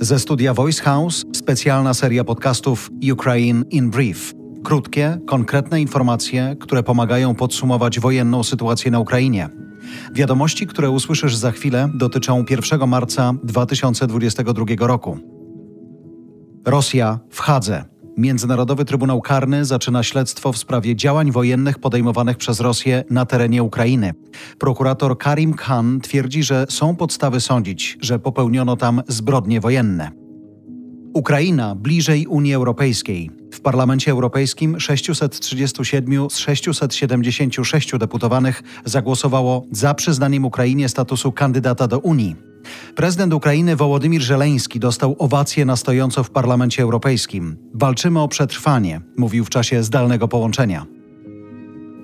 Ze studia Voice House specjalna seria podcastów Ukraine in Brief. Krótkie, konkretne informacje, które pomagają podsumować wojenną sytuację na Ukrainie. Wiadomości, które usłyszysz za chwilę, dotyczą 1 marca 2022 roku. Rosja w Hadze. Międzynarodowy Trybunał Karny zaczyna śledztwo w sprawie działań wojennych podejmowanych przez Rosję na terenie Ukrainy. Prokurator Karim Khan twierdzi, że są podstawy sądzić, że popełniono tam zbrodnie wojenne. Ukraina bliżej Unii Europejskiej. W Parlamencie Europejskim 637 z 676 deputowanych zagłosowało za przyznaniem Ukrainie statusu kandydata do Unii. Prezydent Ukrainy Wołodymir Żeleński dostał owację na stojąco w Parlamencie Europejskim. Walczymy o przetrwanie, mówił w czasie zdalnego połączenia.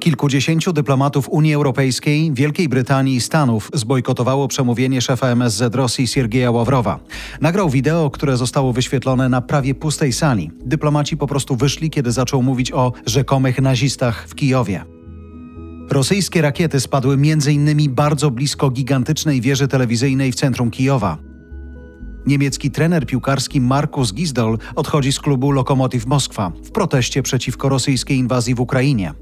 Kilkudziesięciu dyplomatów Unii Europejskiej, Wielkiej Brytanii i Stanów zbojkotowało przemówienie szefa MSZ Rosji Siergieja Ławrowa. Nagrał wideo, które zostało wyświetlone na prawie pustej sali. Dyplomaci po prostu wyszli, kiedy zaczął mówić o rzekomych nazistach w Kijowie. Rosyjskie rakiety spadły m.in. bardzo blisko gigantycznej wieży telewizyjnej w centrum Kijowa. Niemiecki trener piłkarski Markus Gisdol odchodzi z klubu Lokomotiv Moskwa w proteście przeciwko rosyjskiej inwazji w Ukrainie.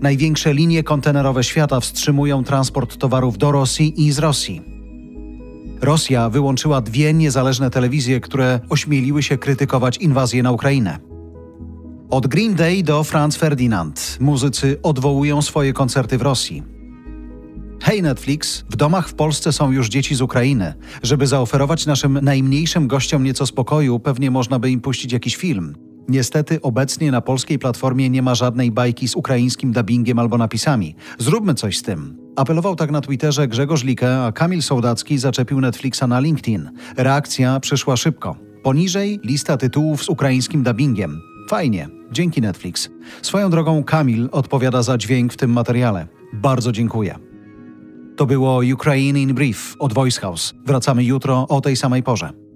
Największe linie kontenerowe świata wstrzymują transport towarów do Rosji i z Rosji. Rosja wyłączyła dwie niezależne telewizje, które ośmieliły się krytykować inwazję na Ukrainę. Od Green Day do Franz Ferdinand muzycy odwołują swoje koncerty w Rosji. Hej Netflix, w domach w Polsce są już dzieci z Ukrainy. Żeby zaoferować naszym najmniejszym gościom nieco spokoju, pewnie można by im puścić jakiś film. Niestety obecnie na polskiej platformie nie ma żadnej bajki z ukraińskim dubbingiem albo napisami. Zróbmy coś z tym. Apelował tak na Twitterze Grzegorz Likę, a Kamil Sołdacki zaczepił Netflixa na LinkedIn. Reakcja przyszła szybko. Poniżej lista tytułów z ukraińskim dubbingiem. Fajnie, dzięki Netflix. Swoją drogą Kamil odpowiada za dźwięk w tym materiale. Bardzo dziękuję. To było Ukraine in Brief od Voice House. Wracamy jutro o tej samej porze.